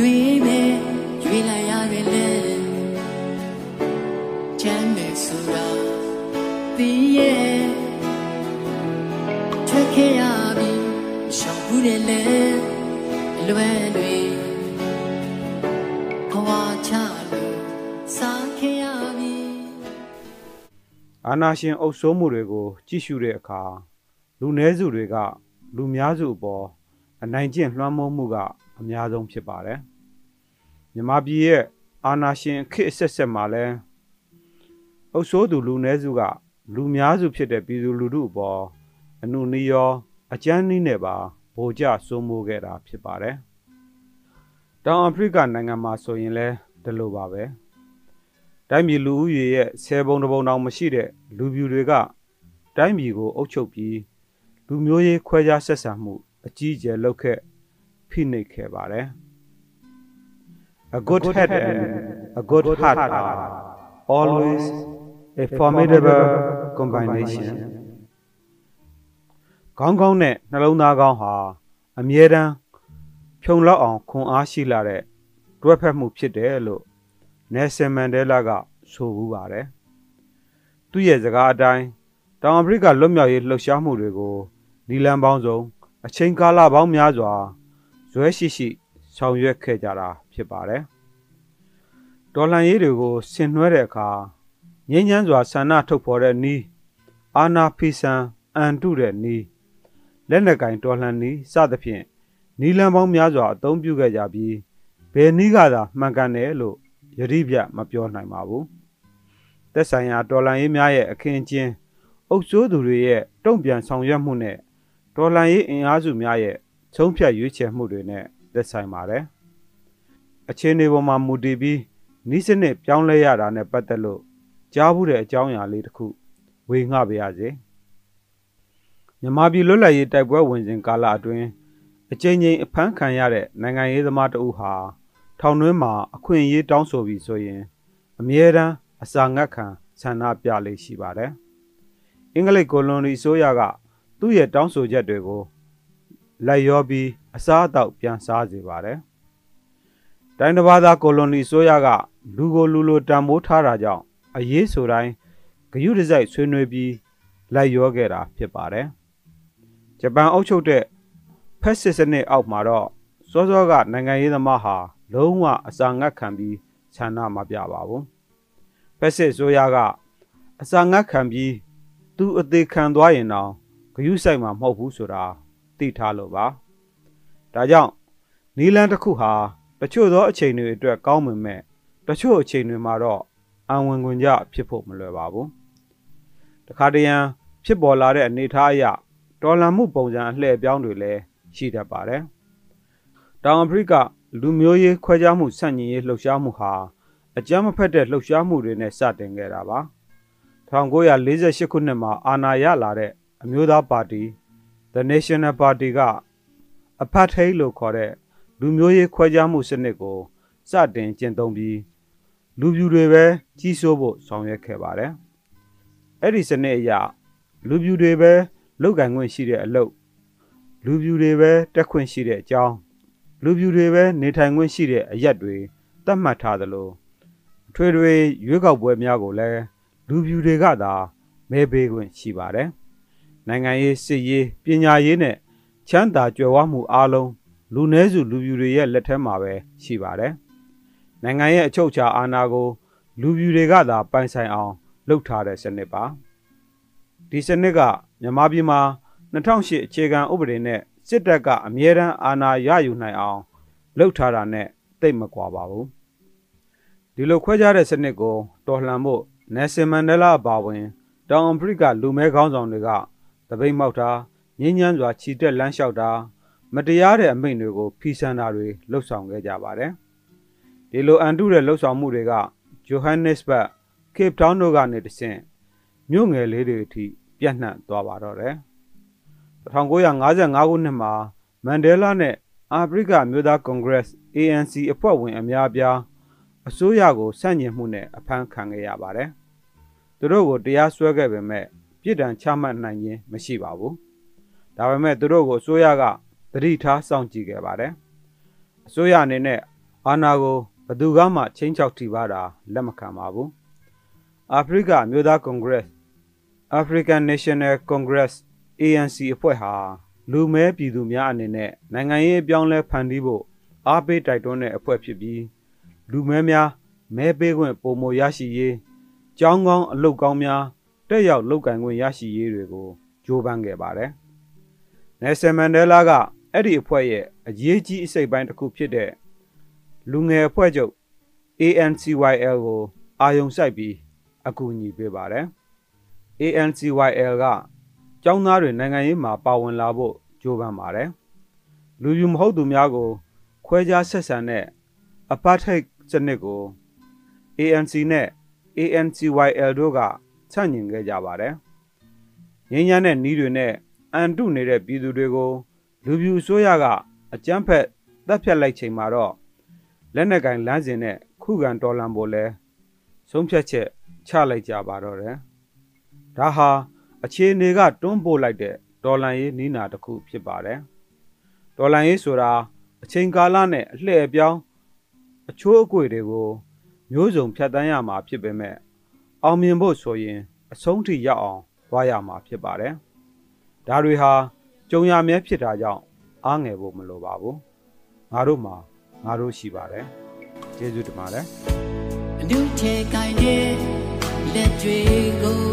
ရွေးမယ်ရွေးလိုက်ရတယ်လေချမ်းမယ်ဆိုတာဒီရဲ့ထွက်ခဲ့ရပြီရှောင်ဘူးတယ်လေအလွယ်တွေဘဝချလို့စားခဲ့ရပြီအာနာရှင်အုပ်စိုးမှုတွေကို ကြည့်ရှုတဲ့အခါလူနည်းစုတွေက လူများစုအပေါ်အနိုင်ကျင့်လွှမ်းမိုးမှုက အများဆုံးဖြစ်ပါတယ်မြန်မာပြည်ရဲ့အာနာရှင်ခေတ်အဆက်ဆက်မှာလဲအုပ်စိုးသူလူနည်းစုက လူများစုဖြစ်တဲ့ပြည်သူလူထုအပေါ်အနုနည်းရောအကြမ်းနည်းနဲ့ပါဗိုလ်ကျစိုးမိုးခဲ့တာဖြစ်ပါတယ်တောင်အာဖရိကနိုင်ငံမှာဆိုရင်လဲဒီလိုပါပဲတိုင်းပြည်လူဦးရေရဲ့ဆယ်ပုံတစ်ပုံတောင်မရှိတဲ့လူပြူတွေကတိုင်းပြည်ကိုအုပ်ချုပ်ပြီးလူမျိုးရေးခွဲခြားဆက်ဆံမှုအကြီးအကျယ်လုပ်ခဲ့ ဖိနှိပ်ခဲ့ပါတယ် A good head and a good heart are always a formidable combination ခေါင်းကောင်းနဲ့နှလုံးသားကောင်းဟာအမြဲတမ်းဖြုံလောက်အောင်ခွန်အားရှိလာတဲ့တွဲဖက်မှုဖြစ်တယ်လို့နယ်ဆင်မန်ဒဲလာကဆိုဘူးပါတယ်။သူ့ရဲ့စကားအတိုင်းတောင်အာဖရိကလွတ်မြောက်ရေးလှုပ်ရှားမှုတွေကိုနီလန်ပေါင်းစုံအချိန်ကာလပေါင်းများစွာ ဇွဲရှိရှိဆောင်ရွက်ခဲ့ကြတာဖြစ်ပါတယ်။ဒေါ်လန်ရေးတွေကိုဆင်နွှဲတဲ့အခါငြိမ်းချမ်းစွာဆန္ဒထုတ်ဖော်တဲ့နီးအာနာဖီဆန်အန်တုတဲ့နီးလက်နက်ကင်တော်လှန်နီးစသဖြင့်နီလန်ပေါင်းများစွာအသုံးပြုခဲ့ကြပြီးဘယ်နည်းကသာမှန်ကန်တယ်လို့ယတိပြမပြောနိုင်ပါဘူးသက်ဆိုင်ရာတော်လန်ရေးများရဲ့အခင်းအကျင်းအုပ်စိုးသူတွေရဲ့တုံ့ပြန်ဆောင်ရွက်မှုနဲ့တော်လန်ရေးအင်အားစုများရဲ့ ချုံးဖြတ်ရွေးချယ်မှုတွေနဲ့သက်ဆိုင်ပါတယ်အခြေအနေပေါ်မှာမူတည်ပြီးဤစနစ်ပြောင်းလဲရတာနဲ့ပတ်သက်လို့ကြားဘူးတဲ့အကြောင်းအရာလေးတစ်ခုဝေငှပါရစေမြန်မာပြည်လွတ်လပ်ရေးတိုက်ပွဲဝင်စဉ်ကာလအတွင်းအကြိမ်ကြိမ်အဖမ်းခံရတဲ့နိုင်ငံရေးသမားတအုပ်ဟာထောင်တွင်းမှာအခွင့်အရေးတောင်းဆိုပြီးဆိုရင်အမြဲတမ်းအစာငတ်ခံဆန္ဒပြလေးရှိပါတယ်။အင်္ဂလိပ်ကိုလွန်ရီအစိုးရကသူ့ရဲ့တောင်းဆိုချက်တွေကို လိုက်ရောပြီးအစားအသောက်ပြန်စားစေပါတယ်။တိုင်းတစ်ပါးသားကိုလွန်ရီအစိုးရကလူကိုလူလိုတံမိုးထားတာကြောင့်အရေးဆိုတိုင်းဂယုတစိုက်ဆွေးနွေးပြီးလိုက်ရောခဲ့တာဖြစ်ပါတယ်။ဂျပန်အုပ်ချုပ်တဲ့ဖက်စစ်စနစ်အောက်မှာတော့စောစောကနိုင်ငံရေးသမားဟာလုံးဝအစာငတ်ခံပြီးဆန္ဒမပြပါဘူးဖက်စစ်ဆိုရကအစာငတ်ခံပြီးသူအသေးခံသွားရင်တော့ဂယုစိုက်မှာမဟုတ်ဘူးဆိုတာ သိထားလို့ပါဒါကြောင့်နီလန်တစ်ခုဟာတချို့သောအချိန်တွေအတွက်ကောင်းပေမဲ့တချို့အချိန်တွေမှာတော့အံဝင်ခွင်ကြဖြစ်ဖို့မလွယ်ပါဘူးတခါတရံဖြစ်ပေါ်လာတဲ့အနေအထားအရတော်လန်မှုပုံစံအလှည့်အပြောင်းတွေလည်းရှိတတ်ပါတယ်တောင်အာဖရိကလူမျိုးရေးခွဲခြားမှုဆန့်ကျင်ရေးလှုပ်ရှားမှုဟာအကြမ်းမဖက်တဲ့လှုပ်ရှားမှုတွေနဲ့စတင်ခဲ့တာပါ1948ခုနှစ်မှာအာဏာရလာတဲ့အမျိုးသားပါတီ The National Party က Apartheid လို့ခေါ်တဲ့လူမျိုးရေးခွဲခြားမှုစနစ်ကိုစတင်ကျင့်သုံးပြီးလူပြူတွေပဲကြီးစိုးဖို့ဆောင်ရွက်ခဲ့ပါတယ်အဲ့ဒီစနစ်အရလူပြူတွေပဲလုတ်ကင်ခွင့်ရှိတဲ့အလုပ်လူပြူတွေပဲတက်ခွင့်ရှိတဲ့အကြောင်းလူပြူတွေပဲနေထိုင်ခွင့်ရှိတဲ့အရက်တွေသတ်မှတ်ထားသလိုအထွေထွေရွေးကောက်ပွဲများကိုလည်းလူပြူတွေကသာမဲပေးခွင့်ရှိပါတယ်။ နိုင်ငံရေးစစ်ရေးပညာရေးနဲ့ချမ်းသာကြွယ်ဝမှုအားလုံးလူနည်းစုလူပြူတွေရဲ့လက်ထက်မှာပဲရှိပါတယ်။နိုင်ငံရဲ့အချုပ်အခြာအာဏာကို လူပြူတွေကသာပိုင်ဆိုင်အောင်လုပ်ထားတဲ့စနစ်ပါ။ဒီစနစ်ကမြန်မာပြည်မှာ2008အခြေခံဥပဒေနဲ့စစ်တပ်ကအမြဲတမ်းအာဏာရယူနိုင်အောင်လှုပ်ထားတာနဲ့တိတ်မကွာပါဘူးဒီလိုခွဲခြားတဲ့စနစ်ကိုတော်လှန်ဖို့နယ်ဆင်မန်ဒလာအပါဝင်တောင်အာဖရိကလူမဲခေါင်းဆောင်တွေက တပိတ်မောက်တာငင်းညမ်းစွာခြိတက်လမ်းလျှောက်တာမတရားတဲ့အမိန့်တွေကိုဖီဆန်တာတွေလှုပ်ဆောင်ခဲ့ကြပါတယ်ဒီလိုအန်တုတဲ့လှုပ်ဆောင်မှုတွေကဂျိုဟန်နစ်ဘတ်ကေပတောင်းတို့ကနေတဆင့်မြို့ငယ်လေးတွေအထိပြန့်နှံ့သွားပါတော့တယ်1955ခုနှစ်မှာမန်ဒဲလာနဲ့အာဖရိကမျိုးသားကွန်ဂရက် ANC အဖွဲ့ဝင်အများအပြားအစိုးရကိုဆန့်ကျင်မှုနဲ့အဖမ်းခံခဲ့ရပါတယ်။သူတို့ကိုတရားစွဲခဲ့ပေမဲ့ ပြည်ဒဏ်ချမှတ်နိုင်ခြင်းမရှိပါဘူး။ဒါပေမဲ့သူတို့ကိုအစိုးရကသတိထားစောင့်ကြည့်ခဲ့ပါတယ်။အစိုးရအနေနဲ့အာဏာကိုဘယ်သူကမှချင်းချောက်ထိပါတာလက်မခံပါဘူးအာဖရိကမြို့သားကွန်ဂရက် African National Congress ANC အဖွဲ့ဟာလူမဲပြည်သူများအနေနဲ့နိုင်ငံရေးအပြောင်းလဲဖန်တီးဖို့အားပေးတိုက်တွန်းတဲ့အဖွဲ့ဖြစ်ပြီးလူမဲများမဲပေးခွင့်ပုံမရရှိရေးကြောင်းကောင်းအလုတ်ကောင်းများ တက်ရောက်လုပ်ကင်ခွင့်ရရှိရေးတွေကိုကြိုးပမ်းခဲ့ပါတယ်။နယ်ဆယ်မန်ဒဲလာကအဲ့ဒီအဖွဲ့ရဲ့အရေးကြီးအစိတ်ပိုင်းတစ်ခုဖြစ်တဲ့လူငယ်အဖွဲ့ချုပ် ANCYL ကိုအာယုံစိုက်ပြီးအကူအညီပေးပါတယ်။ ANCYL ကကျောင်းသားတွေနိုင်ငံရေးမှာပါဝင်လာဖို့ကြိုးပမ်းပါတယ်။လူယူမဟုတ်သူများကို ခွဲခြားဆက်ဆံတဲ့ apartheid စနစ်ကို ANC နဲ့ ANCYL တို့က ဆန့်ကျင်ခဲ့ကြပါတယ်။ငင်းညမ်းတဲ့နီးတွေနဲ့အန်တုနေတဲ့ပြည်သူတွေကိုလူပြူအစိုးရကအကြမ်းဖက်တပ်ဖြတ်လိုက်ချိန်မှာတော့လက်နက်ကင်လမ်းစဉ်နဲ့ခုခံတော်လှန်ဖို့လဲဆုံးဖြတ်ချက်ချလိုက်ကြပါတော့တယ်။ဒါဟာအခြေအနေကတွန်းပို့လိုက်တဲ့တော်လန်ရေးနီးနာတစ်ခုဖြစ်ပါတယ်။တော်လန်ရေးဆိုတာအချိန်ကာလနဲ့အလှည့်အပြောင်းအချိုးအကွေတွေကိုမျိုးစုံဖြတ်တန်းရမှာဖြစ်ပေမဲ့ အောင်မြင်ဖို့ဆိုရင် အဆုံးထိရောက်အောင်သွားရမှာဖြစ်ပါတယ်။ဒါတွေဟာကြုံရမြဲဖြစ်တာကြောင့်အားငယ်ဖို့မလိုပါဘူး။ငါတို့မှာငါတို့ရှိပါတယ်။ကျေးဇူးတင်ပါတယ်။အနုထဲကိုင်းတဲ့လက်တွေကို